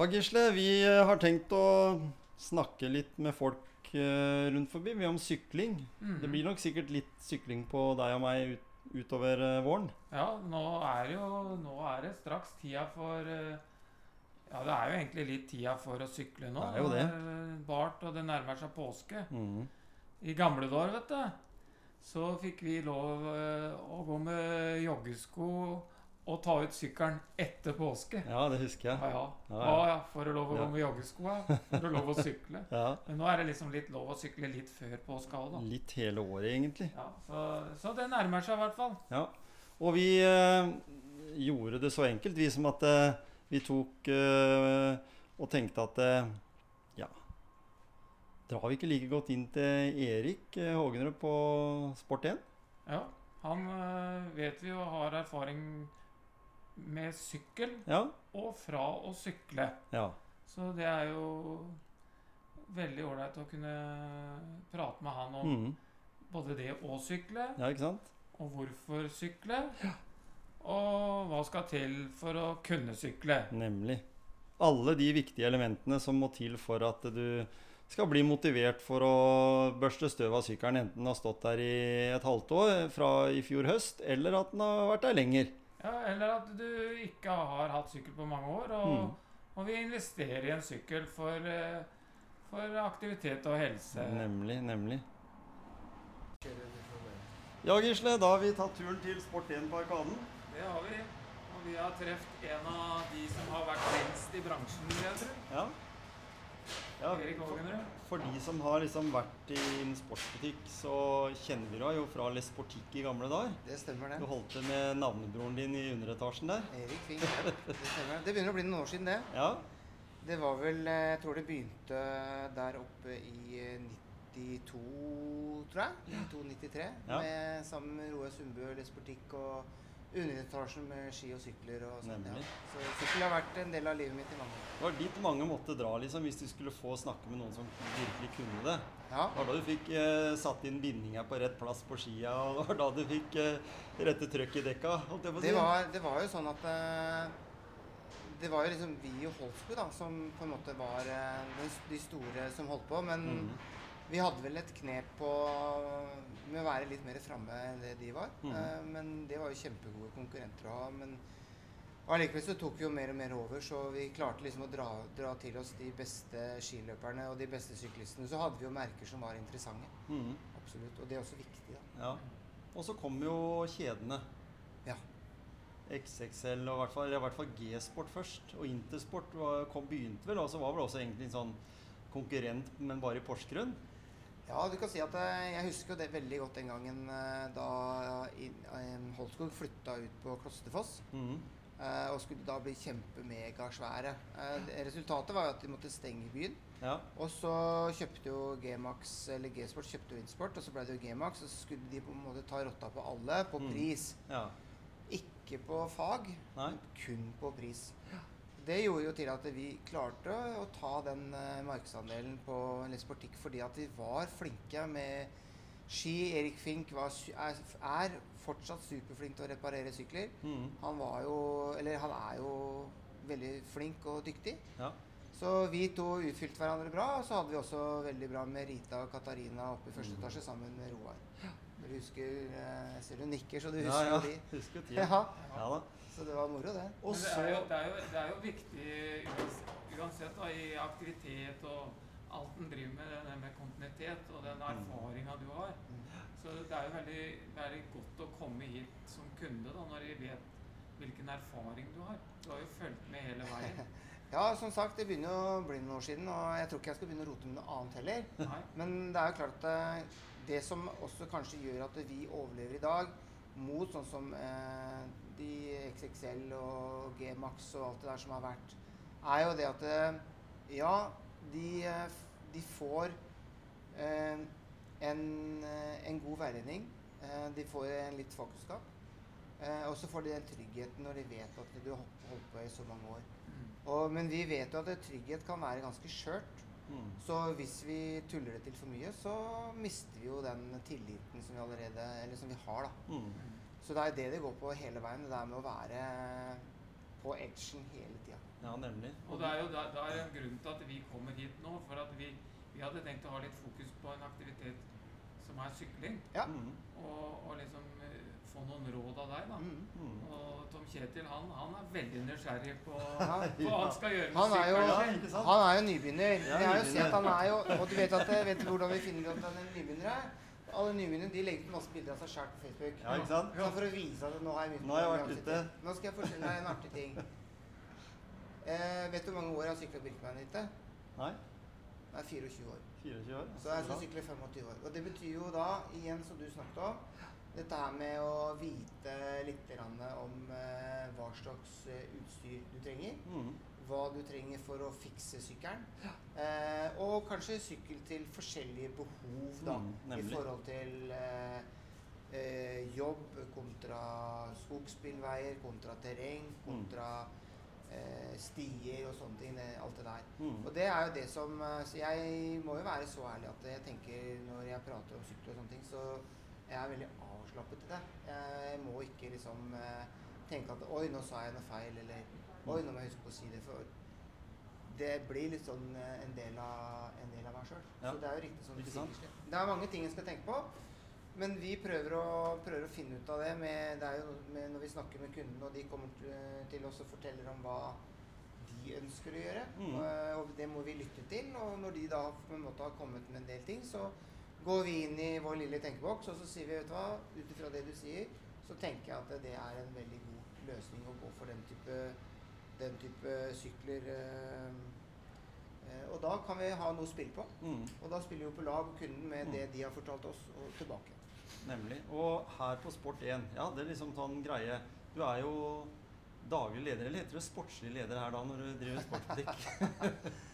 Ja, Gisle, vi eh, har tenkt å snakke litt med folk eh, rundt forbi, vi om sykling. Det blir nok sikkert litt sykling på deg og meg ut, utover eh, våren. Ja, nå er, jo, nå er det straks tida for Ja, det er jo egentlig litt tida for å sykle nå. Det er jo det. Bart, og det nærmer seg påske. Mhm. I gamle dager, vet du, så fikk vi lov å gå med joggesko og ta ut sykkelen etter påske. Ja, det husker jeg. ja. Ja, Å, ja. ja. Får du lov å gå med joggeskoa? ja? Får du lov å sykle? Ja, Men nå er det liksom litt lov å sykle litt før påske òg, da. Litt hele året, egentlig. Ja, så, så det nærmer seg i hvert fall. Ja. Og vi eh, gjorde det så enkelt, vi som at eh, vi tok eh, og tenkte at ja Drar vi ikke like godt inn til Erik Hågenrud på Sport1? Ja, han øh, vet vi jo har erfaring med sykkel Ja. og fra å sykle. ja. Så det er jo veldig ålreit å kunne prate med han om mm. både det å sykle, ja, og hvorfor sykle, og hva skal til for å kunne sykle. Nemlig. Alle de viktige elementene som må til for at du skal bli motivert for å børste støv av sykkelen, enten den har stått der i et halvt år fra i fjor høst, eller at den har vært der lenger. Ja, eller at du ikke har hatt sykkel på mange år, og, Mm. og vi investerer i en sykkel for, øh, for aktivitet og helse. Nemlig, nemlig. Ja, Gisle, da har vi tatt turen til Sport1 på Arkaden. Det har vi. Og vi har truffet en av de som har vært lengst i bransjen, vil jeg tro. Ja. Ja for, for de som har liksom vært i en sportsbutikk, så kjenner vi deg jo fra Les Sportique i gamle dager. Det stemmer, Du holdt til med navnebroren din i underetasjen der. Erik Fink. ja. Det stemmer. Det begynner å bli noen år siden, det. Ja. Det var vel Jeg tror det begynte der oppe i eh, 92, tror jeg. 92-93. Ja. Med, sammen med Roar Sundbø, Lesportikk og underetasjen med ski og sykler og sånt, Ja. Så sykkel har vært en del av livet mitt i mange år. Det var dit mange måtte dra liksom, hvis du skulle få snakke med noen som virkelig kunne det. Ja. Det var da du fikk eh, satt inn bindinga på rett plass på skia, og det var da du fikk eh, rette trøkk i dekka. holdt jeg på si. Det var, det var jo sånn at eh, Det var jo liksom vi og Holsbu da, som på en måte var eh, de store som holdt på. Men Mhm. Vi hadde vel et knep på med å være litt mer framme enn det de var. Mm. Eh, men det var jo kjempegode konkurrenter å ha. Men allikevel så tok vi jo mer og mer over, så vi klarte liksom å dra, dra til oss de beste skiløperne og de beste syklistene. Så hadde vi jo merker som var interessante. Mm. Absolutt. Og det er også viktig, da. Ja. Og så kom jo kjedene. Ja. XXL og i hvert fall, i hvert fall G-sport først. Og Intersport var, kom, begynte vel, og så var vel også egentlig en sånn konkurrent, men bare i Porsgrunn. Ja, du kan si at eh, jeg husker det veldig godt den gangen eh, da eh, flytta ut på Klosterfoss. Mm. eh, Og skulle da bli kjempemegasvære. Resultatet var jo at de måtte stenge byen. Ja. Og så kjøpte jo G-Max, eller G-Sport kjøpte jo Intersport, og så ble det jo G-Max. Og så skulle de på en måte ta rotta på alle på Mm. pris. ja. Ikke på fag, Nei. kun på pris. Det gjorde jo til at vi klarte å ta den eh, markedsandelen på Lesportikk fordi at vi var flinke med ski. Erik Fink var, er, fortsatt superflink til å reparere sykler. Mm. Han var jo Eller han er jo veldig flink og dyktig. ja. Så vi to utfylte hverandre bra, og så hadde vi også veldig bra med Rita og Katarina oppe i første Mm. etasje sammen med Roar. Du husker eh, Jeg ser du nikker, så du husker ja. ja. de. Husker tida. Ja, Ja da. så det var moro, det. Og det, er jo, det, er jo, det er jo viktig uansett, da, i aktivitet og alt en driver med, det med kontinuitet og den erfaringa du har. Mm. Så det er jo veldig, veldig godt å komme hit som kunde da, når de vet hvilken erfaring du har. Du har jo fulgt med hele veien. Ja, som sagt, det begynner å bli noen år siden, og jeg tror ikke jeg skal begynne å rote med noe annet heller. Nei. Men det er jo klart at eh, det som også kanskje gjør at vi overlever i dag, mot sånn som eh, de XXL og G-Max og alt det der som har vært, er jo det at eh, ja, de, eh, de får eh, en, eh, en god veiledning. Eh, de får en litt fagkunnskap. Eh, og så får de den tryggheten når de vet at du har holdt på i så mange år. Mm. Og, men vi vet jo at trygghet kan være ganske skjørt. Mm. Så hvis vi tuller det til for mye, så mister vi jo den tilliten som vi allerede Eller som vi har, da. Mm. Så det er det det går på hele veien. Det der med å være på edgen hele tida. Ja, nemlig. Og det er jo da, da er en grunn til at vi kommer hit nå. For at vi, vi hadde tenkt å ha litt fokus på en aktivitet som er sykling. Ja. Mm. Og, og liksom eh, få noen råd av deg, da. Mm. Mm. Og Tom Kjetil han, han er veldig nysgjerrig på Ja. hva han skal gjøre med Han er jo- sykkelen sant? Han er jo nybegynner. Ja, jeg har jo sett han er jo Og du vet, at, vet du hvordan vi finner ut at han er en nybegynner? er? Alle nybegynnere de legger ut masse bilder av seg sjøl på Facebook. Ja, ikke sant? Så for å vise at nå har jeg begynt Nå har jeg vært ute. Nå skal jeg fortelle deg en artig ting. Eh, vet du hvor mange år jeg har sykla Birkebein hit? Nei? Det er 24 år. 24 år? Så jeg skal sykle 25 år. Og det betyr jo da, igjen som du snakket om, dette her med å vite litt om eh, hva slags eh, utstyr du trenger. Mm. Hva du trenger for å fikse sykkelen. Eh, og kanskje sykkel til forskjellige behov, da. Mm, I forhold til eh, eh, jobb kontra skogsbilveier, kontra terreng, Mm. kontra eh, stier og sånne ting. Alt det der. Mm. Og det er jo det som Så jeg må jo være så ærlig at jeg tenker når jeg prater om sykkel og sånne ting, så jeg er veldig avslappet i det. Jeg må ikke liksom eh, tenke at Oi, nå sa jeg noe feil, eller Oi, nå må jeg huske på å si det. For det blir litt sånn eh, en del av, en del av meg sjøl. Ja. Så det er jo riktig sånn sant? Det er mange ting en skal tenke på. Men vi prøver å, prøver å finne ut av det. Med, det med, når vi snakker med kundene, og de kommer til, til oss og forteller om hva de ønsker å gjøre. Mm. Og, Og det må vi lytte til. Og når de da på en måte har kommet med en del ting, så går vi inn i vår lille tenkeboks og så sier vi, vet du hva, ut ifra det du sier, så tenker jeg at det er en veldig god løsning å gå for den type, den type sykler. eh, eh, Og da kan vi ha noe å spille på. Mm. Og da spiller vi på lag kunden med Mm. det de har fortalt oss, og tilbake. Nemlig. Og her på Sport1, ja, det er liksom sånn greie Du er jo daglig leder, eller heter du sportslig leder her da, når du driver sportsbutikk?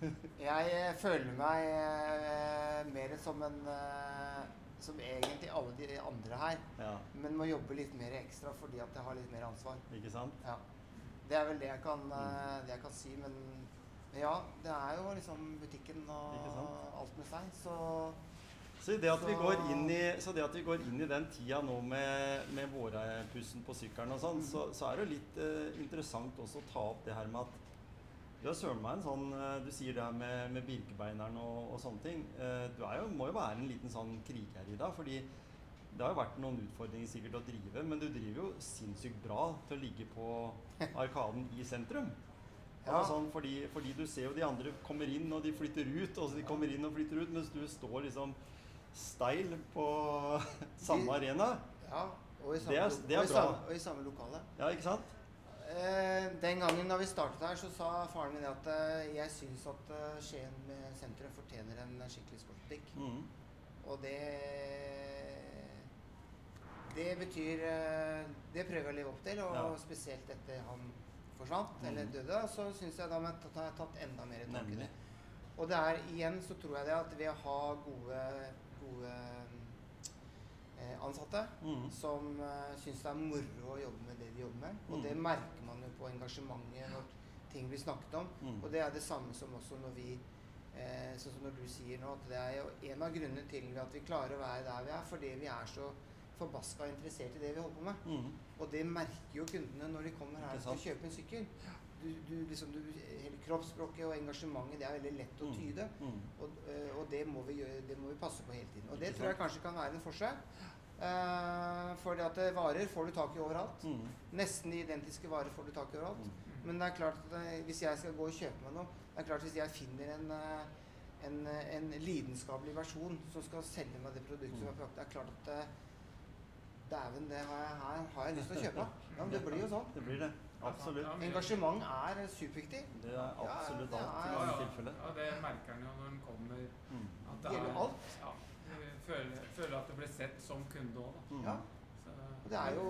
Jeg eh, føler meg eh, mer som en eh, Som egentlig alle de andre her. ja, Men må jobbe litt mer ekstra fordi at jeg har litt mer ansvar. ikke sant? Ja. Det er vel det jeg kan, Mm. det jeg kan si. Men, men ja, det er jo liksom butikken og alt med seg. Så Så det at vi går inn i, så det at vi går inn i den tida nå med, med vårepussen på sykkelen og sånn, så, så er det jo litt eh, interessant også å ta opp det her med at du er søren meg en sånn eh, Du sier det her med, med Birkebeineren og, og sånne ting. Eh, du er jo, må jo være en liten sånn kriger i dag, fordi det har jo vært noen utfordringer sikkert å drive, men du driver jo sinnssykt bra til å ligge på Arkaden i sentrum. Ja. Altså sånn, fordi, fordi du ser jo de andre kommer inn, og de flytter ut, og de kommer inn og flytter ut, mens du står liksom steil på samme arena. ja. Og i Det samme, er- det er og i samme, og i samme lokale. Ja, ikke sant? Eh, den gangen da vi startet her, så sa faren min at eh, jeg syns at eh, Skien sentrum fortjener en skikkelig sportsbutikk. Mm. Og det Det betyr Det prøver jeg å leve opp til, og Ja. spesielt etter han forsvant, mm. eller døde, så syns jeg da at jeg har tatt enda mer tak i det. Og det er igjen så tror jeg det at ved å ha gode, gode ansatte Mm. som uh, syns det er moro å jobbe med det de jobber med. Og Mm. det merker man jo på engasjementet når ting blir snakket om. Mm. Og det er det samme som også når vi eh, Sånn som når du sier nå, at det er jo en av grunnene til at vi klarer å være der vi er, fordi vi er så forbaska interessert i det vi holder på med. Mm. Og det merker jo kundene når de kommer her og skal kjøpe en sykkel. Du, du, liksom, du, hele kroppsspråket og engasjementet det er veldig lett å Mm. tyde. Mm. Og, øh, og det, må vi gjøre, det må vi passe på hele tiden. Og det tror jeg kanskje kan være en forskjell. Uh, fordi at eh, varer får du tak i overalt. Mm. Nesten identiske varer får du tak i overalt. Mm. Men det er klart at eh, hvis jeg skal gå og kjøpe meg noe Det er klart at hvis jeg finner en, eh, en, eh, en lidenskapelig versjon som skal selge meg det produktet som Mm. jeg Det er klart at eh, Dæven, det har jeg, her har jeg lyst til å kjøpe. Ja, men det blir jo sånn. Det blir det. Absolutt. Ja, Engasjement er superviktig. Det er absolutt det alt i Ja, mange ja. tilfeller. ja, det merker en jo når en kommer. Mm. At Det gjelder alt. Ja, føler, føler at du blir sett som kunde òg, da. Mm. Ja. Så, det er jo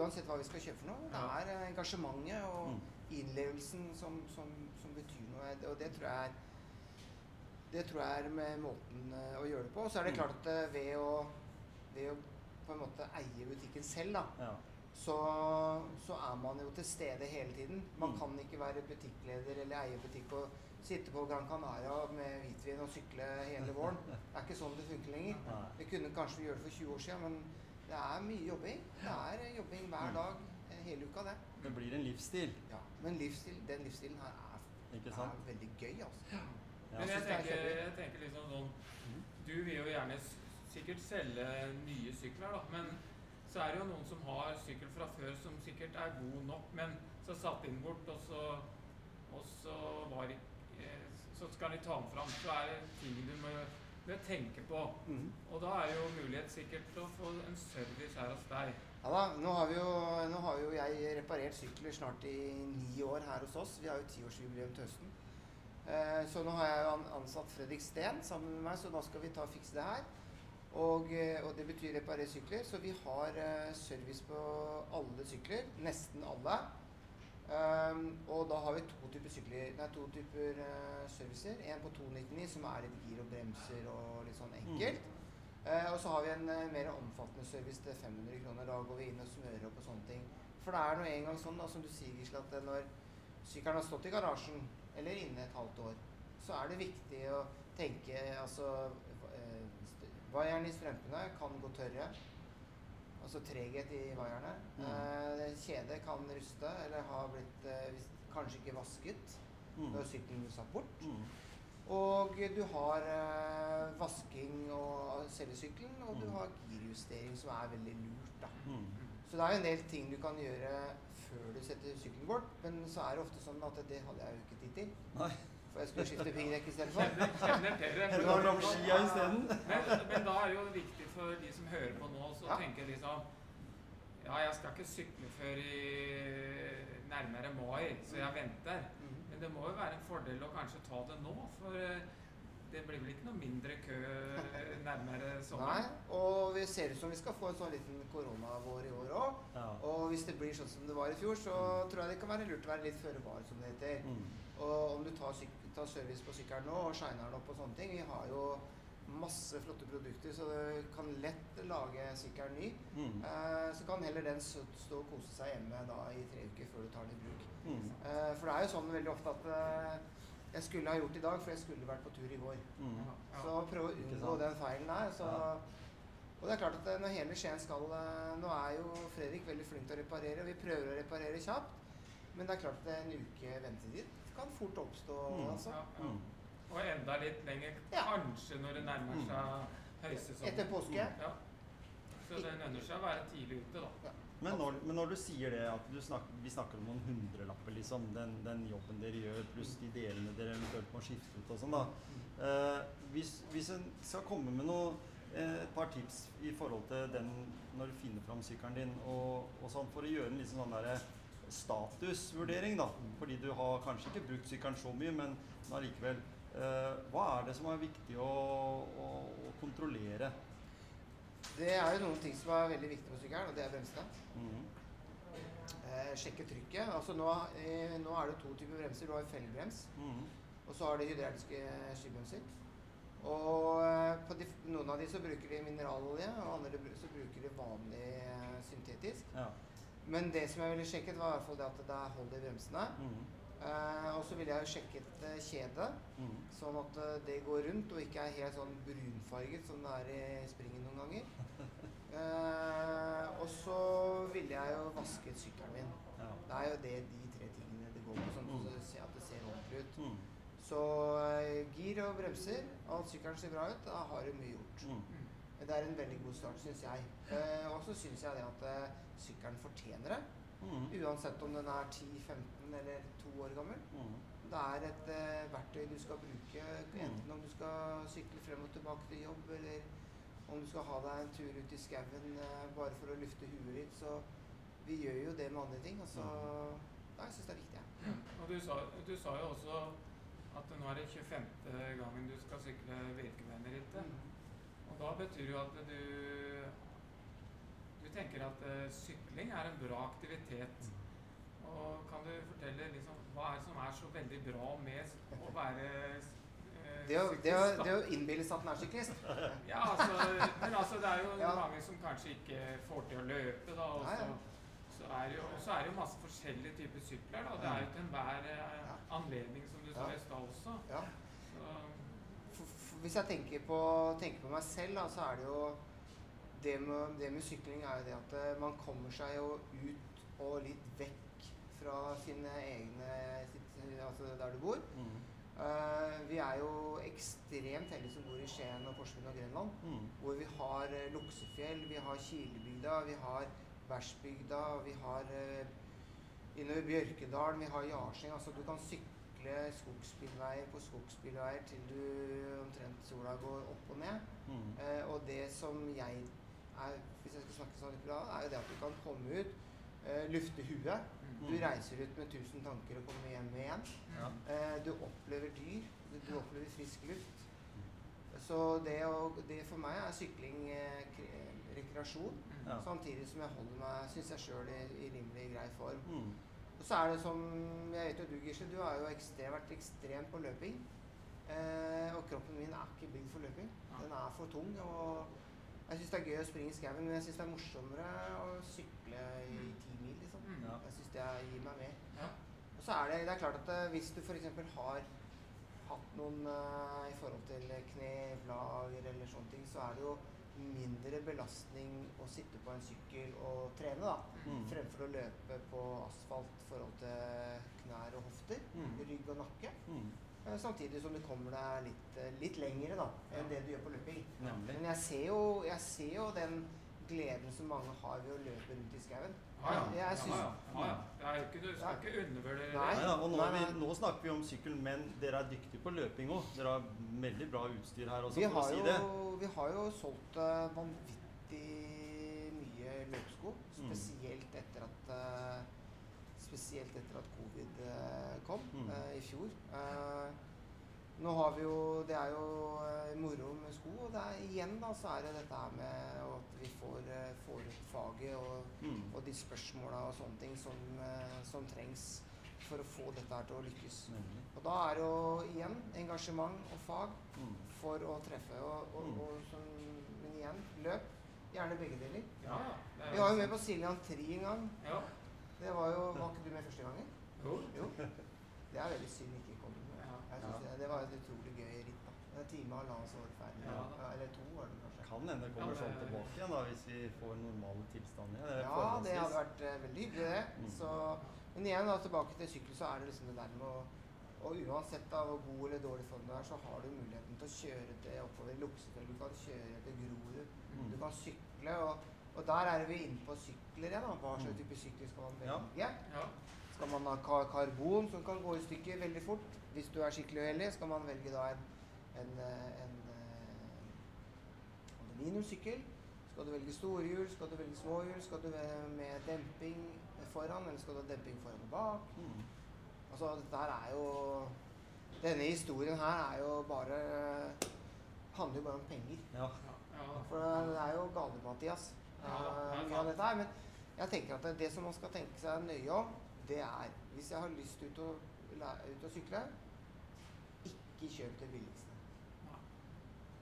uansett hva vi skal kjøpe for noe, det er eh, engasjementet og Mm. innlevelsen som, som, som betyr noe. Og det tror jeg er det tror jeg er med måten eh, å gjøre det på. Så er det Mm. klart at eh, ved å, ved å på en måte eie butikken selv, da, Ja. Så, så er man jo til stede hele tiden. Man Mm. kan ikke være butikkleder eller eie butikk og sitte på Gran Canaria med hvitvin og sykle hele våren. Det er ikke sånn det funker lenger. Vi kunne kanskje gjøre det for 20 år siden, men det er mye jobbing. Det er jobbing hver Mm. dag eh, hele uka, det. Det blir en livsstil, Ja. Men livsstil, den livsstilen her er, ikke sant? er veldig gøy, altså. Ja. Men jeg er tenker, jeg tenker liksom sånn. Du vil jo gjerne sikkert selge nye sykler, da. Men så er det jo noen som har sykkel fra før som sikkert er god nok, men så satt inn bort, og så, og så var det eh, Så skal de ta den fram. Så er det ting du må, må tenke på. Mhm. Og da er det jo mulighet sikkert til å få en service her hos deg. Ja da, nå har, vi jo, nå har jo jeg reparert sykler snart i ni år her hos oss. Vi har jo tiårsjubileum til høsten. Eh, så nå har jeg jo ansatt Fredrik Steen sammen med meg, så da skal vi ta og fikse det her. Og, eh, og det betyr reparere sykler. Så vi har uh, service på alle sykler. Nesten alle. Um, og da har vi to typer sykler, nei, to typer uh, servicer. En på 299 som er litt gir og bremser og litt sånn enkelt. Eh, og så har vi en mer omfattende service til 500 kroner. Da går vi inn og smører opp og sånne ting. For det er nå engang sånn, da, som du sier, Gisle, at når sykkelen har stått i garasjen eller inne et halvt år, så er det viktig å tenke altså Vaieren i strømpene kan gå tørre. Altså treghet i vaierne. Mm. Eh, kjedet kan ruste eller ha blitt eh, kanskje ikke vasket Mm. når sykkelen er satt bort. Mm. Og du har eh, vasking og selve sykkelen, og du Mm. har girjustering, som er veldig lurt. da. Mm. Så det er jo en del ting du kan gjøre før du setter sykkelen bort, men så er det ofte sånn at det hadde jeg jo ikke tid til. Nei. For jeg skulle skifte piggdekk i stedet for. Kjenner, det. Skia isteden. Men, men da er det jo viktig for de som hører på nå, så Ja. tenker liksom Ja, jeg skal ikke sykle før i nærmere mai, så jeg venter. Mhm. Men det må jo være en fordel å kanskje ta det nå, for eh, det blir vel ikke noe mindre kø nærmere Nei, og vi ser ut som vi skal få en sånn liten koronavår i år òg. Ja. Og hvis det blir sånn som det var i fjor, så tror jeg det kan være lurt å være litt føre var, som det heter. Mm. Og om du tar, tar service på sykkelen nå og shiner den opp og sånne ting Vi har jo masse flotte produkter, så du kan lett lage sykkelen ny. Mm. Eh, så kan heller den stå og kose seg hjemme da i tre uker før du tar den i bruk. Mm. Eh, for det er jo sånn veldig ofte at eh, jeg skulle ha gjort i dag, for jeg skulle vært på tur i går. Mm. Ja. Så prøv å unngå den feilen der. Så, Ja. Og det er klart at eh, når hele Skien skal eh, Nå er jo Fredrik veldig flink til å reparere, og vi prøver å reparere kjapt. Men det er klart at en uke ventetid kan fort oppstå. Mm. Altså. Ja, ja. Mm. Og enda litt lenger, kanskje når det nærmer Mm. seg høysesong. Etter påske. Ja. Så det lønner seg å være tidlig ute, da. Men når, men når du sier det, at du snak, vi snakker om noen hundrelapper, liksom, den, den jobben dere gjør, pluss de delene dere eventuelt må skifte ut og sånn, da. Eh, hvis, hvis en skal komme med noe, eh, et par tips i forhold til den når du finner fram sykkelen din, og, og sånn, for å gjøre en liksom sånn derre statusvurdering, da. Fordi du har kanskje ikke brukt sykkelen så mye, men, allikevel. Eh, hva er det som er viktig å, å, å kontrollere? Det er jo noen ting som er veldig viktig på sykkelen, og det er bremsene. -hmm. Eh, sjekke trykket. Altså nå, eh, nå er det to typer bremser. Du har fellebrems, mm -hmm. og så har du hydrauliske skibremser. Og eh, på de, noen av de så bruker de mineralolje, og andre så bruker de vanlig syntetisk. Ja. Men det som jeg ville sjekket, var i hvert fall det at det er hold i bremsene. Mm. Eh, og så ville jeg jo sjekket eh, kjedet, mm. sånn at eh, det går rundt og ikke er helt sånn brunfarget som det er i springen noen ganger. Eh, og så ville jeg jo vasket sykkelen min. Ja. Det er jo det, de tre tingene det går på, sånn Mm. at du ser at det ser ordentlig ut. Mm. Så eh, gir og bremser, alt sykkelen ser bra ut, da har du mye gjort. Det er en veldig god start, syns jeg. Eh, og så syns jeg det at eh, sykkelen fortjener det. Mm. Uansett om den er 10, 15 eller 2 år gammel. Mm. Det er et eh, verktøy du skal bruke, enten om du skal sykle frem og tilbake til jobb, eller om du skal ha deg en tur ut i skauen eh, bare for å lufte huet litt. Så vi gjør jo det med andre ting. Altså, Ja, jeg syns det er viktig. Ja. Og du sa, du sa jo også at nå er det 25. gangen du skal sykle Birkebeinerrittet. Mm. Da betyr jo at du Du tenker at eh, sykling er en bra aktivitet. Og kan du fortelle liksom, hva er det som er så veldig bra med å være eh, Det å, syklist? det, å, innbille seg at den er syklist Ja, altså, men altså, det er jo Ja. mange som kanskje ikke får til å løpe, da. Og så, så, er det jo, masse forskjellige typer sykler, da. Det er jo til enhver eh, anledning, som du sa Ja. i stad også. Ja. Så, For, for hvis jeg tenker på, tenker på meg selv, da, så er det jo det med, det med sykling er jo det at eh, man kommer seg jo ut og litt vekk fra sine egne sitt, Altså der du bor. Mm. Uh, vi er jo ekstremt heldige som bor i Skien og Porsgrunn og Grenland. Mm. Hvor vi har uh, Luksefjell, vi har Kilebygda, vi har Værsbygda, vi har uh, innover Bjørkedalen, vi har Jarseng. Altså du kan sykle skogsbilveier på skogsbilveier til du omtrent sola går opp og ned. Mm. Eh, og det som jeg er, hvis jeg skal snakke sånn litt bra, er jo det at du kan komme ut, eh, lufte huet. mm. Du reiser ut med tusen tanker og kommer hjem igjen. Ja. Eh, du opplever dyr, du, du opplever frisk luft. Så det, å, det for meg er sykling eh, rekreasjon, Mm. Ja. samtidig som jeg holder meg, syns jeg sjøl, i, i rimelig grei form. Mm. Og så er det som Jeg vet jo du, Gisle, du har jo ekstre, vært ekstrem på løping. Eh, og kroppen min er ikke bygd for løping. Den er for tung. Og jeg syns det er gøy å springe i skauen, men jeg syns det er morsommere å sykle i ti mil, liksom. Mm. Ja. Jeg syns det gir meg mer. Ja. Og så er det, det er klart at eh, hvis du f.eks. har hatt noen eh, i forhold til kne, plager eller sånne ting, så er det jo mindre belastning å sitte på en sykkel og trene, da. Mm. Fremfor å løpe på asfalt i forhold til knær og hofter, Mm. rygg og nakke. Mm. Eh, Samtidig som du kommer deg litt, eh, litt lengre da, enn det du gjør på løping. Nemlig. Men jeg ser, jo, jeg ser jo den gleden som mange har ved å løpe rundt i skauen. Ja, ja. Jeg synes- ja, ja. du skal ikke undervurdere det. Og nå, Nei, vi, nå snakker vi om sykkel, men dere er dyktige på løping òg. Dere har veldig bra utstyr her også, Vi har, si jo, vi har jo solgt uh, vanvittig mye løpesko. Mm. Spesielt etter at eh, Spesielt etter at covid uh, kom Mm. eh, i fjor. Nå har vi jo Det er jo eh, moro med sko, og det er, igjen da så er det dette her med at vi får, eh, får ut faget og, Mm. og de spørsmåla og sånne ting som, eh, som trengs for å få dette her til å lykkes. Mm. Og da er det jo igjen engasjement og fag Mm. for å treffe. Og, og, Mm. og som, men igjen, løp. Gjerne begge deler. Ja, Vi var jo med på Siljan Tri en gang. Ja. Det var jo, Var ikke du med første gangen? Jo. Jo. Det er veldig synd ikke kom. Ja. Jeg synes det, det var et utrolig gøy ritt. da. En time og halvannen så var det ferdig. Ja. Ja, eller to var det kanskje. Kan hende det kommer Ja, sånn tilbake igjen da, hvis vi får normale tilstander. igjen. Ja, det hadde vært uh, veldig hyggelig, det. Mm. Så, men igjen, da, tilbake til sykkel, så er det liksom det der med å og uansett da, hvor god eller dårlig form du er, så har du muligheten til å kjøre til oppover Luksefjell. Du kan kjøre til Grorud. Mm. Du kan sykle. Og, og der er vi inne på sykler igjen. da. Hva slags Mm. type sykkel skal man Ja. Ja. Skal man ha ka karbon som kan gå i stykker veldig fort? Hvis du er skikkelig uheldig, skal man velge da en, en, en, en eh, aluminiumssykkel. Skal du velge storhjul, skal du velge småhjul, skal du ve- med demping foran, eller skal du ha demping foran og bak? Mm. Altså, dette her er jo Denne historien her er jo bare Handler jo bare om penger. Ja. Ja. ja. For det er jo gale-Mathias. Ja, ja. er eh, mye av dette her. Men jeg tenker at det, det som man skal tenke seg nøye om, det er Hvis jeg har lyst ut å, ut å sykle, ikke kjøp det billigste.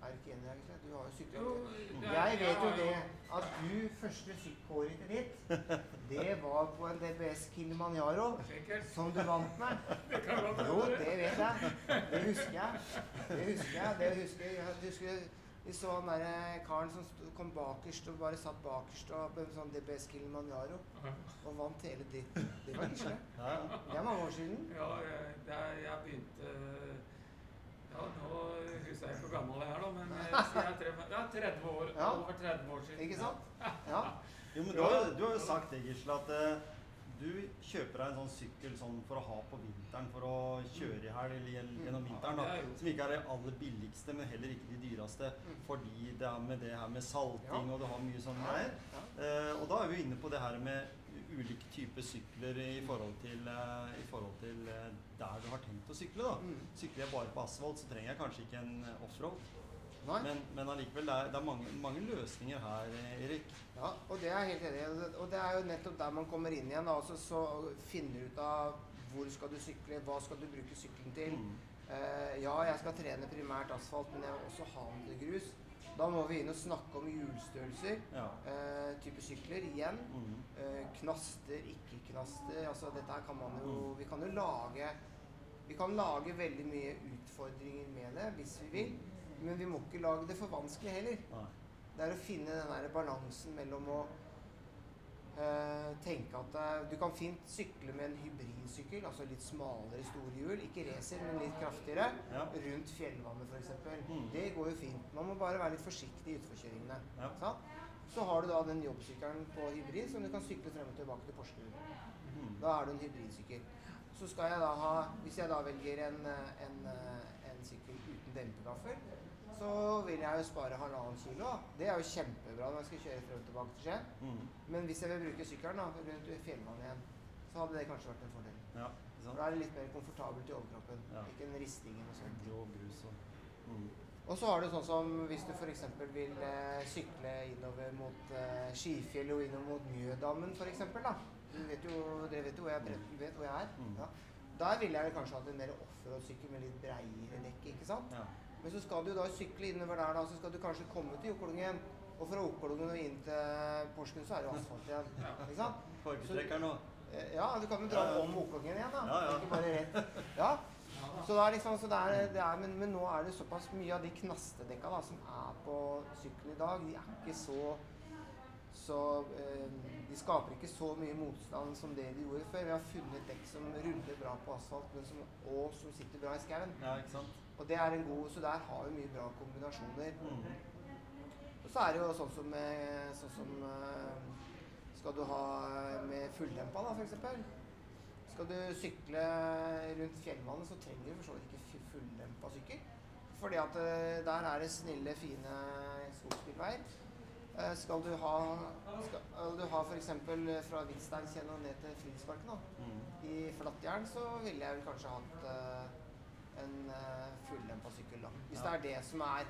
Er du ikke enig, Agisle? Du har jo sykla. Jeg vet jo det at du første sykkelhåret ditt, det var på en DBS Kilimanjaro som du vant med. Jo, det vet jeg. Det husker jeg. Det husker jeg. Det husker jeg. Det husker vi så han derre karen som kom bakerst og bare satt bakerst og på en sånn DBS Kilimanjaro og vant hele dritten. Det var Gisle. Ja, ja. Det er mange år siden. Ja, jeg, jeg begynte Ja, nå husker jeg ikke hvor gammel jeg er, da, men jeg jeg er det er 30 år. Ja. Over 30 år siden. Ikke sant? Ja. Jo, men du har, jo- du har jo sagt det, Gisle, at eh, du kjøper deg en sånn sykkel sånn for å ha på vinteren, for å kjøre i helg eller gjennom vinteren. Da, Som ikke er det aller billigste, men heller ikke de dyreste. Mm. Fordi det er med det her med salting, og du har mye sånne greier. Eh, og da er vi inne på det her med ulike typer sykler i forhold til, eh, i forhold til eh, der du har tenkt å sykle. da. Mm. Sykler jeg bare på asfalt, så trenger jeg kanskje ikke en offroad. Men, men allikevel, det er, det er mange, mange løsninger her, Erik. Ja, og det er jeg helt enig i. Og det er jo nettopp der man kommer inn igjen. Altså, så finner ut av hvor skal du sykle, hva skal du bruke sykkelen til. Mm. Uh, ja, jeg skal trene primært asfalt, men jeg vil også ha med til grus. Da må vi inn og snakke om hjulstørrelser, Ja. uh, type sykler igjen. Mm. Uh, knaster, ikke-knaster. Altså dette her kan man jo Vi kan jo lage Vi kan lage veldig mye utfordringer med det hvis vi vil. Men vi må ikke lage det for vanskelig heller. Nei. Det er å finne den der balansen mellom å eh, tenke at eh, du kan fint sykle med en hybridsykkel, altså litt smalere store hjul, ikke racer, men litt kraftigere, Ja. rundt fjellvannet f.eks. Mm. Det går jo fint. Man må bare være litt forsiktig i utforkjøringene. Ja. Sant? Så har du da den jobbsykkelen på hybrid som du kan sykle frem og tilbake til Porsgrunn. Mm. Da er du en hybridsykkel. Så skal jeg da ha Hvis jeg da velger en, eh, en, en sykkel uten dempegaffel, så vil jeg jo spare halvannen kilo. Det er jo kjempebra når jeg skal kjøre frem og tilbake til Skien. Mm. Men hvis jeg vil bruke sykkelen da, rundt fjellvannet igjen, så hadde det kanskje vært en fordel. Ja, For da er det litt mer komfortabelt i overkroppen. Ja. Ikke en risting eller noe sånt. Grå grus og mm. Og så har du sånn som hvis du f.eks. vil eh, sykle innover mot eh, Skifjell og innover mot Mjødammen f.eks. Du vet jo, dere vet jo hvor jeg, bre- vet hvor jeg er. Mm. Ja. Der ville jeg kanskje hatt en mer offroad-sykkel med litt breiere dekk. ikke sant? Ja. Men så skal du da sykle innover der, da, så skal du kanskje komme til Joklungen. Og fra Oklungen og inn til Porsgrunn så er det asfalt igjen. Ja. ikke sant? Fargetrekker nå. Eh, Ja, du kan jo dra om Oklungen igjen, da. Ja, ja. Ikke bare rett. Ja, Ja, så det er liksom, så det er, det er, men, men nå er det såpass mye av de knastedekka da, som er på sykkel i dag, de er ikke så så eh, De skaper ikke så mye motstand som det de gjorde før. Vi har funnet dekk som ruller bra på asfalt, men som, og som sitter bra i skauen. Ja, ikke sant? Og det er en god, Så der har vi mye bra kombinasjoner. Mm. Og så er det jo sånn som, sånn som eh, Skal du ha med fulldempa, da, f.eks. Skal du sykle rundt fjellvannet, så trenger du for så vidt ikke fu- fulldempa sykkel. Fordi at eh, der er det snille, fine skogsbilveier. Eh, Skal du ha, skal du ha f.eks. fra Hvitsteinkjenn og ned til Frihetsparken, Mm. i flattjern, så ville jeg vel kanskje hatt eh, en uh, fulldempa sykkel, da. Hvis Ja. det er det som er,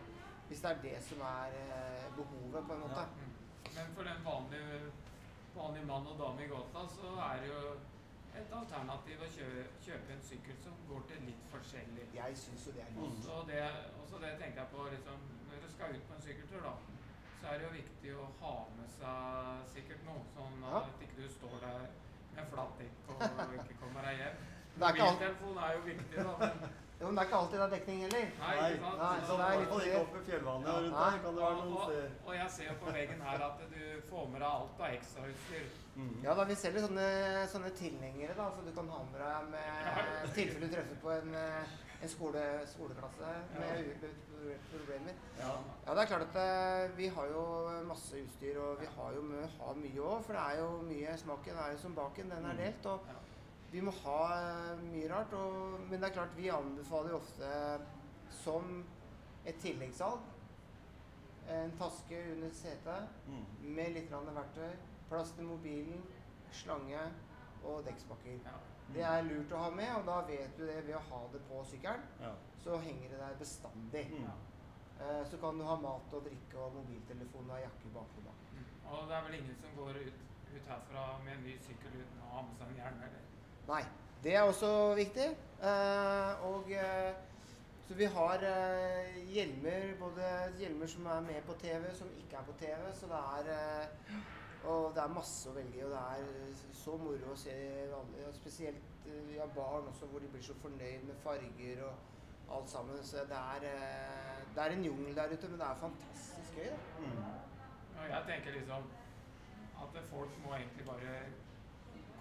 hvis det er, det som er eh, behovet, på en måte. Ja. Mm. Men for den vanlige, vanlige mann og dame i gata, så er det jo et alternativ å kjøpe, kjøpe en sykkel som går til litt forskjellig. Jeg syns jo det er lurt. Så det, også det tenker jeg på liksom, Når du skal ut på en sykkeltur, da, så er det jo viktig å ha med seg sikkert noe. Sånn Ja. at ikke du står der med flatt dekk og ikke kommer deg hjem. Mobiltelefonen er jo viktig, da. Men, Jo, men det er ikke alltid det er dekning heller. nei, ikke sant? Nei, Så så det er litt ikke opp i fjellvannet og rundt Nei. der. Kan det være noen og, jeg ser jo på veggen her at du får med deg alt av ekstrautstyr. Mm. Ja da, vi selger sånne, sånne tilhengere, da, så du kan ha med deg med tilfelle du treffer på en, eh, en skole, skoleklasse med problemer. Ja. Ja, det er klart at eh, vi har jo masse utstyr, og vi har jo mye, har òg. For det er jo mye Smaken er jo som baken, den er Mm. delt. Og Ja. Vi må ha eh, mye rart. Og, men det er klart, vi anbefaler ofte som et tilleggssalg en taske under setet Mm. med litt verktøy, plass til mobilen, slange og dekkspakker. Ja. Det er lurt å ha med, og da vet du det ved å ha det på sykkelen. Ja. Så henger det der bestandig. Mm. Eh, Så kan du ha mat og drikke og mobiltelefon og jakke. Mm. Og det er vel ingen som går ut, ut herfra med en ny sykkel uten å ha med seg en hjelm heller. Nei, det er også viktig. Eh, og eh, så vi har eh, hjelmer, både hjelmer som er med på TV, som ikke er på TV. Så det er Og det er masse å velge i, og det er så moro å se alle, ja, spesielt vi ja, barn også, hvor de blir så fornøyd med farger og alt sammen. Så det er, det er en jungel der ute, men det er fantastisk gøy. da. Mm. Jeg tenker liksom at folk må egentlig bare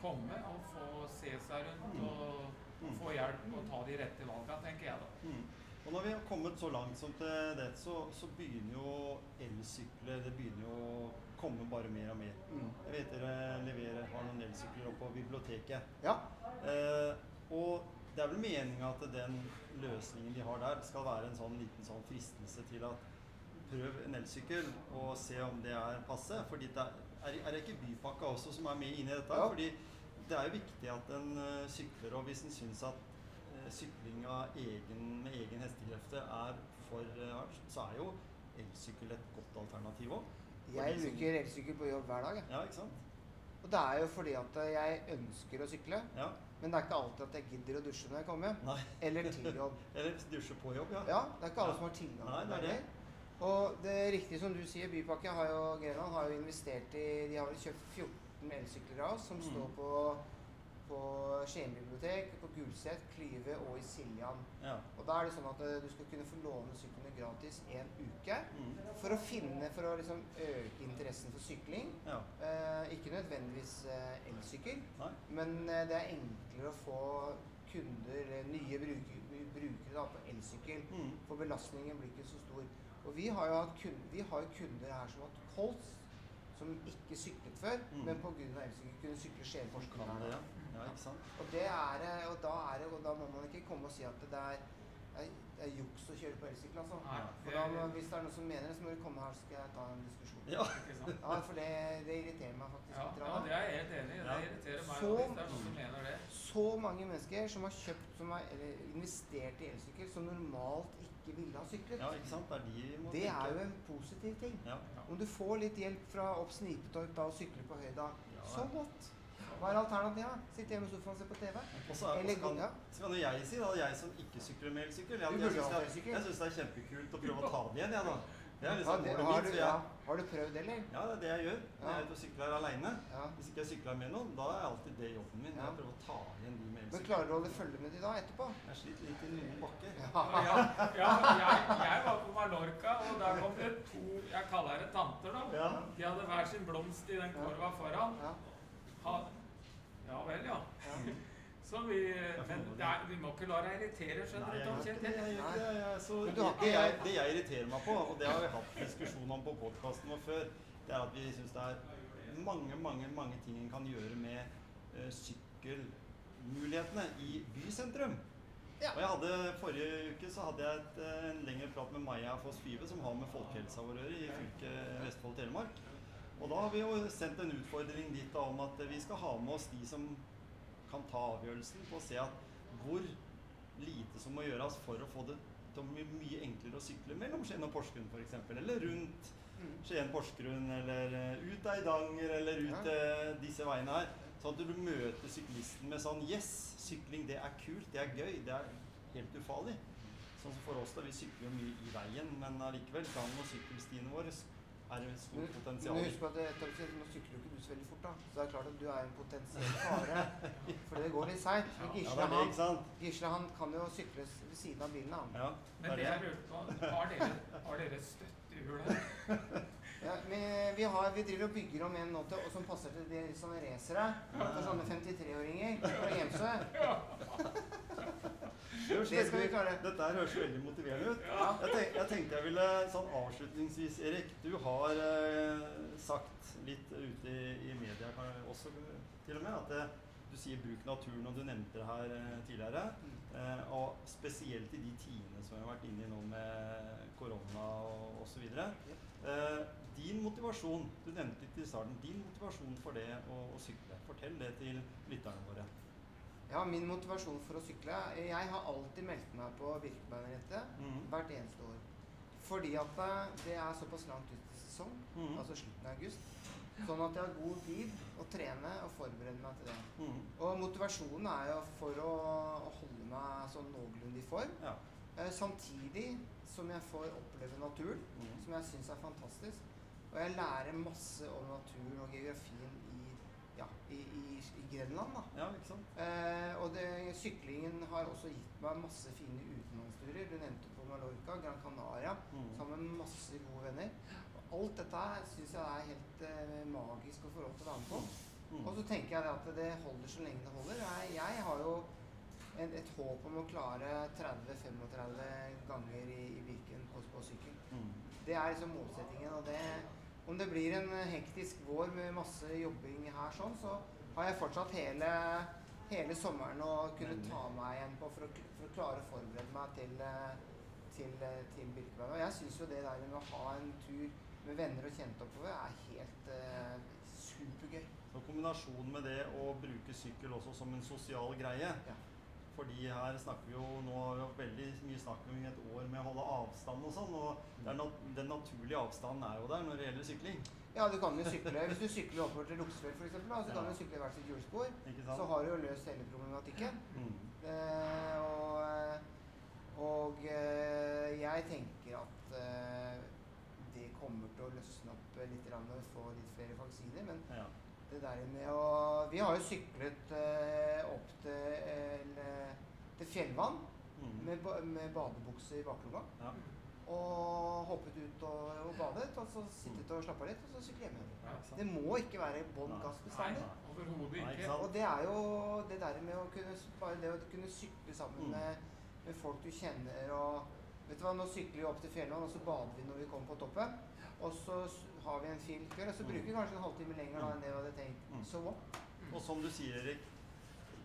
komme og få se seg rundt og Mm. få hjelp og ta de rette valgene, tenker jeg da. Mm. Og når vi har kommet så langt som til det, så, så begynner jo elsykler Det begynner jo å komme bare mer og mer. Mm. Jeg vet dere leverer, har noen elsykler oppe på biblioteket. Ja. Eh, og det er vel meninga at den løsningen de har der, skal være en sånn liten sånn fristelse til at prøv en elsykkel og se om det er passe. fordi det er, er det ikke bypakka også som er med inn i dette? Ja. fordi det er jo viktig at en eh, sykler, og hvis en syns at eh, sykling egen, med egen hestekrefter er for eh, hardt, så er jo elsykkel et godt alternativ òg. Jeg bruker elsykkel på jobb hver dag. Ja, ikke sant? Og det er jo fordi at jeg ønsker å sykle. Ja. Men det er ikke alltid at jeg gidder å dusje når jeg kommer hjem. Eller til jobb. Eller dusje på jobb, ja. Ja, det er ikke alle Ja. som har tilgang til det Og det er riktig som du sier, Bypakke har jo, Grenland har jo investert i De har vel kjøpt 14 elsykler av oss som Mm. står på, på Skien bibliotek, på Gulset, Klyve og i Siljan. ja. Og da er det sånn at eh, du skal kunne få låne syklene gratis en uke. Mm. For å finne, for å liksom øke interessen for sykling. ja. Eh, ikke nødvendigvis eh, elsykkel, Nei. men eh, det er enklere å få kunder, eller nye bruker, brukere da, på elsykkel. Mm. For belastningen blir ikke så stor. Og vi har jo, hatt kun, vi har kunder her som har hatt kols, som ikke syklet før, Mm. men pga. elsykkel kunne sykle Kan Skien-Porsgrunn. ja. ja. Ikke sant? Og det er og da er det, og da må man ikke komme og si at det er, det er juks å kjøre på elsykkel, altså. Nei, For da, hvis det er noen som mener det, så må du komme her, så skal jeg ta en diskusjon. Ja. Ja, for det, det irriterer meg faktisk Ja, litt. ja, det er jeg helt enig i. Det irriterer meg Så- hvis det er noen som mener det. Så mange mennesker som har kjøpt, som har eller, investert i elsykkel, som normalt ikke ville ha syklet. ja, ikke sant? Det er de Det er jo en positiv ting. ja. Om du får litt hjelp fra opp Snipetorp da og sykler på høyda, Ja. så godt. Hva er alternativet? Sitte hjemme i sofaen og se på TV? Og så, kan, jo jeg si, da, jeg som ikke sykler med elsykkel Jeg, jeg, jeg syns det er kjempekult å prøve å ta det igjen, jeg, da. Ja, liksom det, målet har, du, ja. har du prøvd det, eller? Ja, det er det jeg gjør når Ja. jeg er ute og sykler aleine. Ja. Hvis ikke jeg sykler med noen, da er alltid det jobben min. Ja. Jeg prøver å ta igjen de med Men klarer du å holde følge med de da etterpå? Jeg sliter litt i noen bakker. Ja, ja, ja jeg, jeg var på Mallorca, og der kom det to Jeg kaller det tanter, da. Ja. De hadde hver sin blomst i den korva foran. Ja. Ha, ja vel, ja. ja. Så vi Men det er, vi må ikke la deg irritere, skjønner du. Tom ikke Kjetil. er Men det, du har ikke- jeg, det jeg irriterer meg på, og det har vi hatt diskusjon om på podkasten vår før, det er at vi syns det er mange, mange mange ting en kan gjøre med uh, sykkelmulighetene i bysentrum. Ja. Og jeg hadde, Forrige uke så hadde jeg et, eh, en lengre prat med Maja Foss Five, som har med folkehelsa vår å gjøre i fylket Vestfold og Telemark. Og da har vi jo sendt en utfordring dit da, om at vi skal ha med oss de som kan ta avgjørelsen på å se at hvor lite som må gjøres for å få det til å bli mye enklere å sykle mellom Skien og Porsgrunn f.eks. Eller rundt Mm. Skien-Porsgrunn, eller eh, ut av Eidanger, eller ut eh, disse veiene her. Sånn at du møter syklisten med sånn Yes, sykling det er kult, det er gøy, det er helt ufarlig. Sånn som for oss, da. Vi sykler jo mye i veien, men allikevel, gang- og sykkelstiene våre er det stort men husk at nå sykler jo ikke du så veldig fort, da. Så det er klart at du er en potensiell fare. For det går litt Ja, Gisle, han. Gisle han kan jo sykle ved siden av bilen, han. Ja, Men det jeg lurte på, har dere, har dere støttehjul her? Ja, vi, vi, har, vi driver og bygger om en nå til, og som passer til de sånne racere. For sånne 53-åringer fra Gjemsø. Det skal vi klare. Dette her høres veldig motiverende ut. Jeg, tenk, jeg tenkte jeg ville sånn avslutningsvis, Erik. Du har eh, sagt litt ute i, i media også til og med at det, du sier bruk naturen, og du nevnte det her eh, tidligere. Eh, og spesielt i de tidene som vi har vært inne i nå med korona og osv. Eh, din motivasjon, du nevnte litt i starten, din motivasjon for det å, å sykle. Fortell det til lytterne våre. Ja, min motivasjon for å sykle Jeg har alltid meldt meg på Birkebeinerrettet mm. hvert eneste år. Fordi at eh, det er såpass langt ut i sesong, mm. altså slutten av august. Sånn at jeg har god tid å trene og forberede meg til det. Mm. Og motivasjonen er jo for å, å holde meg sånn noenlunde i form. Ja. Eh, samtidig som jeg får oppleve naturen, Mhm. som jeg syns er fantastisk. Og jeg lærer masse om naturen og geografien i, i, Grenland. da. ja, ikke sant? Eh, og det, syklingen har også gitt meg masse fine utenlandsturer. Du nevnte på Mallorca, Gran Canaria, mm. sammen med masse gode venner. Og alt dette syns jeg er helt eh, magisk å få lov til å være med på. Mm. Og så tenker jeg at det holder så lenge det holder. Jeg, jeg har jo en, et håp om å klare 30-35 ganger i, i Birken på, på sykkel. Mm. Det er liksom målsettingen. Og det, om det blir en hektisk vår med masse jobbing her sånn, så har jeg fortsatt hele, hele sommeren å kunne ta meg igjen på for å, for å klare å forberede meg til, eh, til, eh, til Birkebein. Og jeg syns jo det der med å ha en tur med venner og kjente oppover er helt uh, supergøy. Så kombinasjonen med det å bruke sykkel også som en sosial greie Ja. Fordi her snakker vi jo Nå har vi jo veldig mye snakk om et år med å holde avstand og sånn. Og det nat den naturlige avstanden er jo der når det gjelder sykling. Ja, du kan jo sykle Hvis du sykler oppover til Luksfjell f.eks., så Ja. kan du sykle hvert sitt hjulspor. Så har du jo løst hele problematikken. Mm. Eh, og eh, og eh, jeg tenker at eh, det kommer til å løsne opp litt grann og få litt flere vaksiner. Men Ja. Det der med å Vi har jo syklet eh, opp til, eh, til Fjellvann Mm. med, med badebukse i baklomma. Ja. Og hoppet ut og, og badet, og så sittet og slappa litt, og så syklet hjem igjen. Ja. Det må ikke være bånn gass bestandig. overhodet ikke ikke. Og det er jo det der med å kunne bare det å kunne sykle sammen Mm. med, med folk du kjenner og Vet du hva, nå sykler vi opp til Fjellvann, og så bader vi når vi kommer på toppen. Og så har vi en fin kveld, og så Mm. bruker vi kanskje en halvtime lenger da enn det vi hadde tenkt. Mm. Så what? Og som du sier, Erik,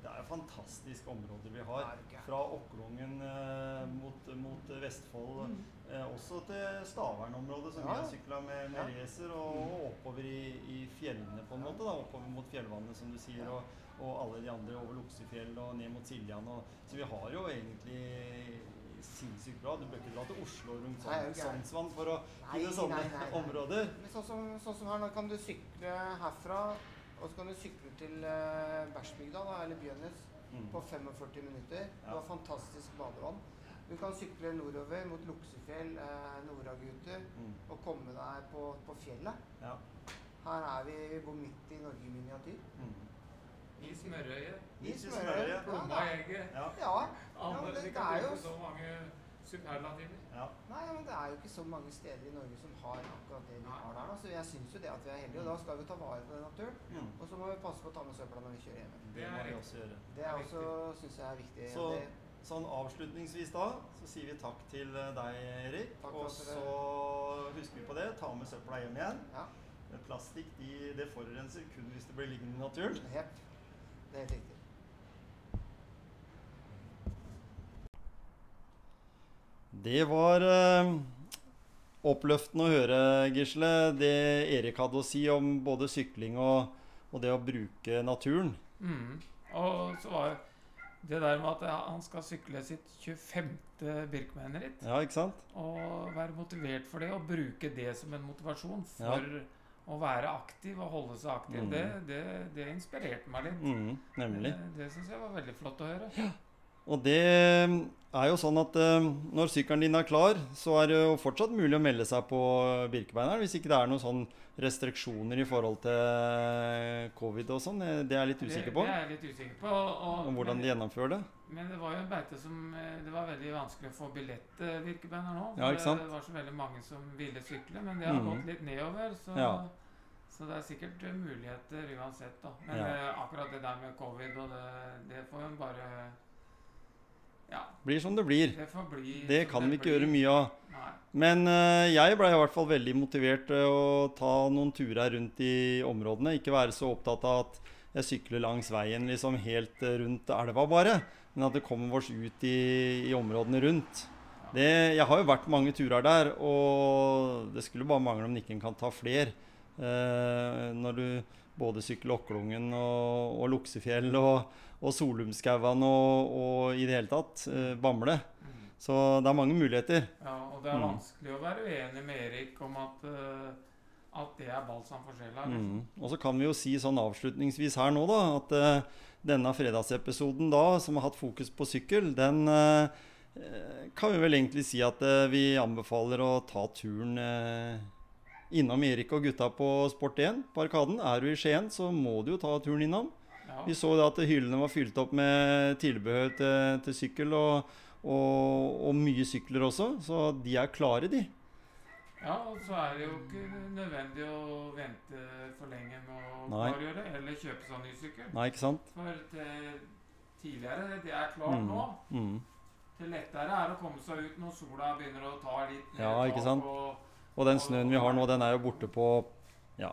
det er fantastiske områder vi har. Fra Okklungen eh, mot, mot Vestfold, Mm. eh, også til Stavern-området, som Ja, vi har sykla med, med Ja. racer, og, og oppover i, i fjellene på en måte. da, Oppover mot fjellvannet, som du sier, Ja. og, og alle de andre over Luksefjell og ned mot Siljan. Og, så vi har jo egentlig sinnssykt bra. Du bør ikke dra til Oslo rundt sånn. Sognsvann for å finne sånne nei, nei, nei. områder. Men sånn som, sånn som her, nå kan du sykle herfra, og så kan du sykle til uh, Bæsjbygda, eller Bjønnes, Mm. på 45 minutter. Du har fantastisk badevann. Du kan sykle nordover mot Luksefjell, eh, Noragutu, Mm. og komme deg på, på fjellet. Ja. Her er vi, vi bor midt i Norge i miniatyr. Mm. I smørøyet, I Smørøyet. Plomma i egget Ja. Ja, men det- det er jo- så mange superlativer. ja. Nei, men det er jo ikke så mange steder i Norge som har akkurat det vi Nei. har der. Da. Så jeg syns jo det at vi er heldige, og da skal vi ta vare på den naturen. Mm. Og så må vi passe på å ta med søpla når vi kjører hjem. Det må vi også gjøre. Det er også, syns jeg er viktig. Så det, sånn avslutningsvis da, så sier vi takk til eh, deg, Erik. Og så husker vi på det. Ta med søpla hjem igjen. ja, Plastikk de, det forurenser kun hvis det blir liggende i naturen. hepp. Det er helt riktig. Det var eh, oppløftende å høre, Gisle, det Erik hadde å si om både sykling og, og det å bruke naturen. Mm. Og så var det der med at han skal sykle sitt 25. Birkbeiner-ritt, Ja, ikke sant? og være motivert for det, og bruke det som en motivasjon for Ja. Å være aktiv og holde seg aktiv, Mm. det, det, det inspirerte meg litt. Mm, nemlig. Det, det syns jeg var veldig flott å høre. Og det er jo sånn at uh, når sykkelen din er klar, så er det jo fortsatt mulig å melde seg på Birkebeineren. Hvis ikke det er noen sånn restriksjoner i forhold til covid og sånn. eh, Det er jeg litt usikker på. Det, er jeg litt usikker på. Og, og, Om hvordan men, de gjennomfører det. Men det var jo en beite som eh, Det var veldig vanskelig å få billett til Birkebeiner nå. Ja? Det var så veldig mange som ville sykle, men det har mm. gått litt nedover. Så, Ja. så det er sikkert eh, muligheter uansett, da. Men Ja. eh, akkurat det der med covid og det, det får en bare Ja, Blir som det blir. det får bli Det kan kan vi ikke gjøre mye av. Nei. Men uh, jeg blei i hvert fall veldig motivert til å ta noen turer rundt i områdene. Ikke være så opptatt av at jeg sykler langs veien liksom helt eh, rundt elva bare. Men at det kommer oss ut i, i områdene rundt. Det, jeg har jo vært mange turer der, og det skulle bare mangle om Nikken kan ta fler. Eh, når du både sykler Okklungen og, og Luksefjell og, og Solumskauan og, og i det hele tatt eh, Bamble. Mm. Så det er mange muligheter. Ja, og det er Mm. vanskelig å være uenig med Erik om at, eh, at det er balsam for sjela. liksom. Mm. Og så kan vi jo si sånn avslutningsvis her nå, da, at uh, denne fredagsepisoden da, som har hatt fokus på sykkel, den eh, kan vi vel egentlig si at uh, vi anbefaler å ta turen innom Erik og gutta på Sport1 på Arkaden. Er du i Skien, så må du jo ta turen innom. Ja. Vi så da at hyllene var fylt opp med tilbehør til, til sykkel, og, og, og mye sykler også. Så de er klare, de. Ja, og så er det jo ikke nødvendig å vente for lenge med å Nei. klargjøre, eller kjøpe seg ny sykkel. Nei, ikke sant? For til tidligere, det er klart Mm. nå. Mm. Til lettere er å komme seg ut når sola begynner å ta litt Ja, ikke sant? Og, Og den snøen vi har nå, den er jo borte på ja,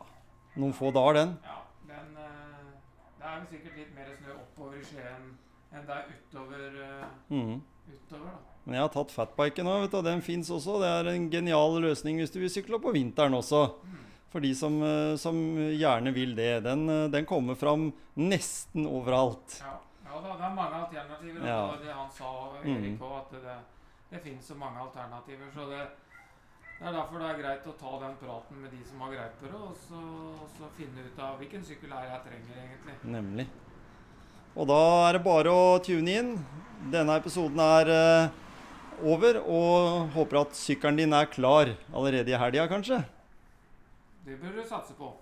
noen få dager, den. ja, den, eh, det er jo sikkert litt mer snø oppover i Skien enn det er utover, eh, Mhm. utover da. Men jeg har tatt fatbiken og den fins også. Det er en genial løsning hvis du vil sykle på vinteren også. For de som, eh, som gjerne vil det. Den, eh, den kommer fram nesten overalt. Ja, ja det er mange alternativer. Ja. Det var det han sa, Erik òg, at det, det finnes så mange alternativer. Så det, det er derfor det er greit å ta den praten med de som har greie på det, og så, og så finne ut av hvilken sykkel er jeg trenger, egentlig. Nemlig. Og da er det bare å tune inn. Denne episoden er eh, over, og håper at sykkelen din er klar allerede i helga, kanskje. Det bør du satse på.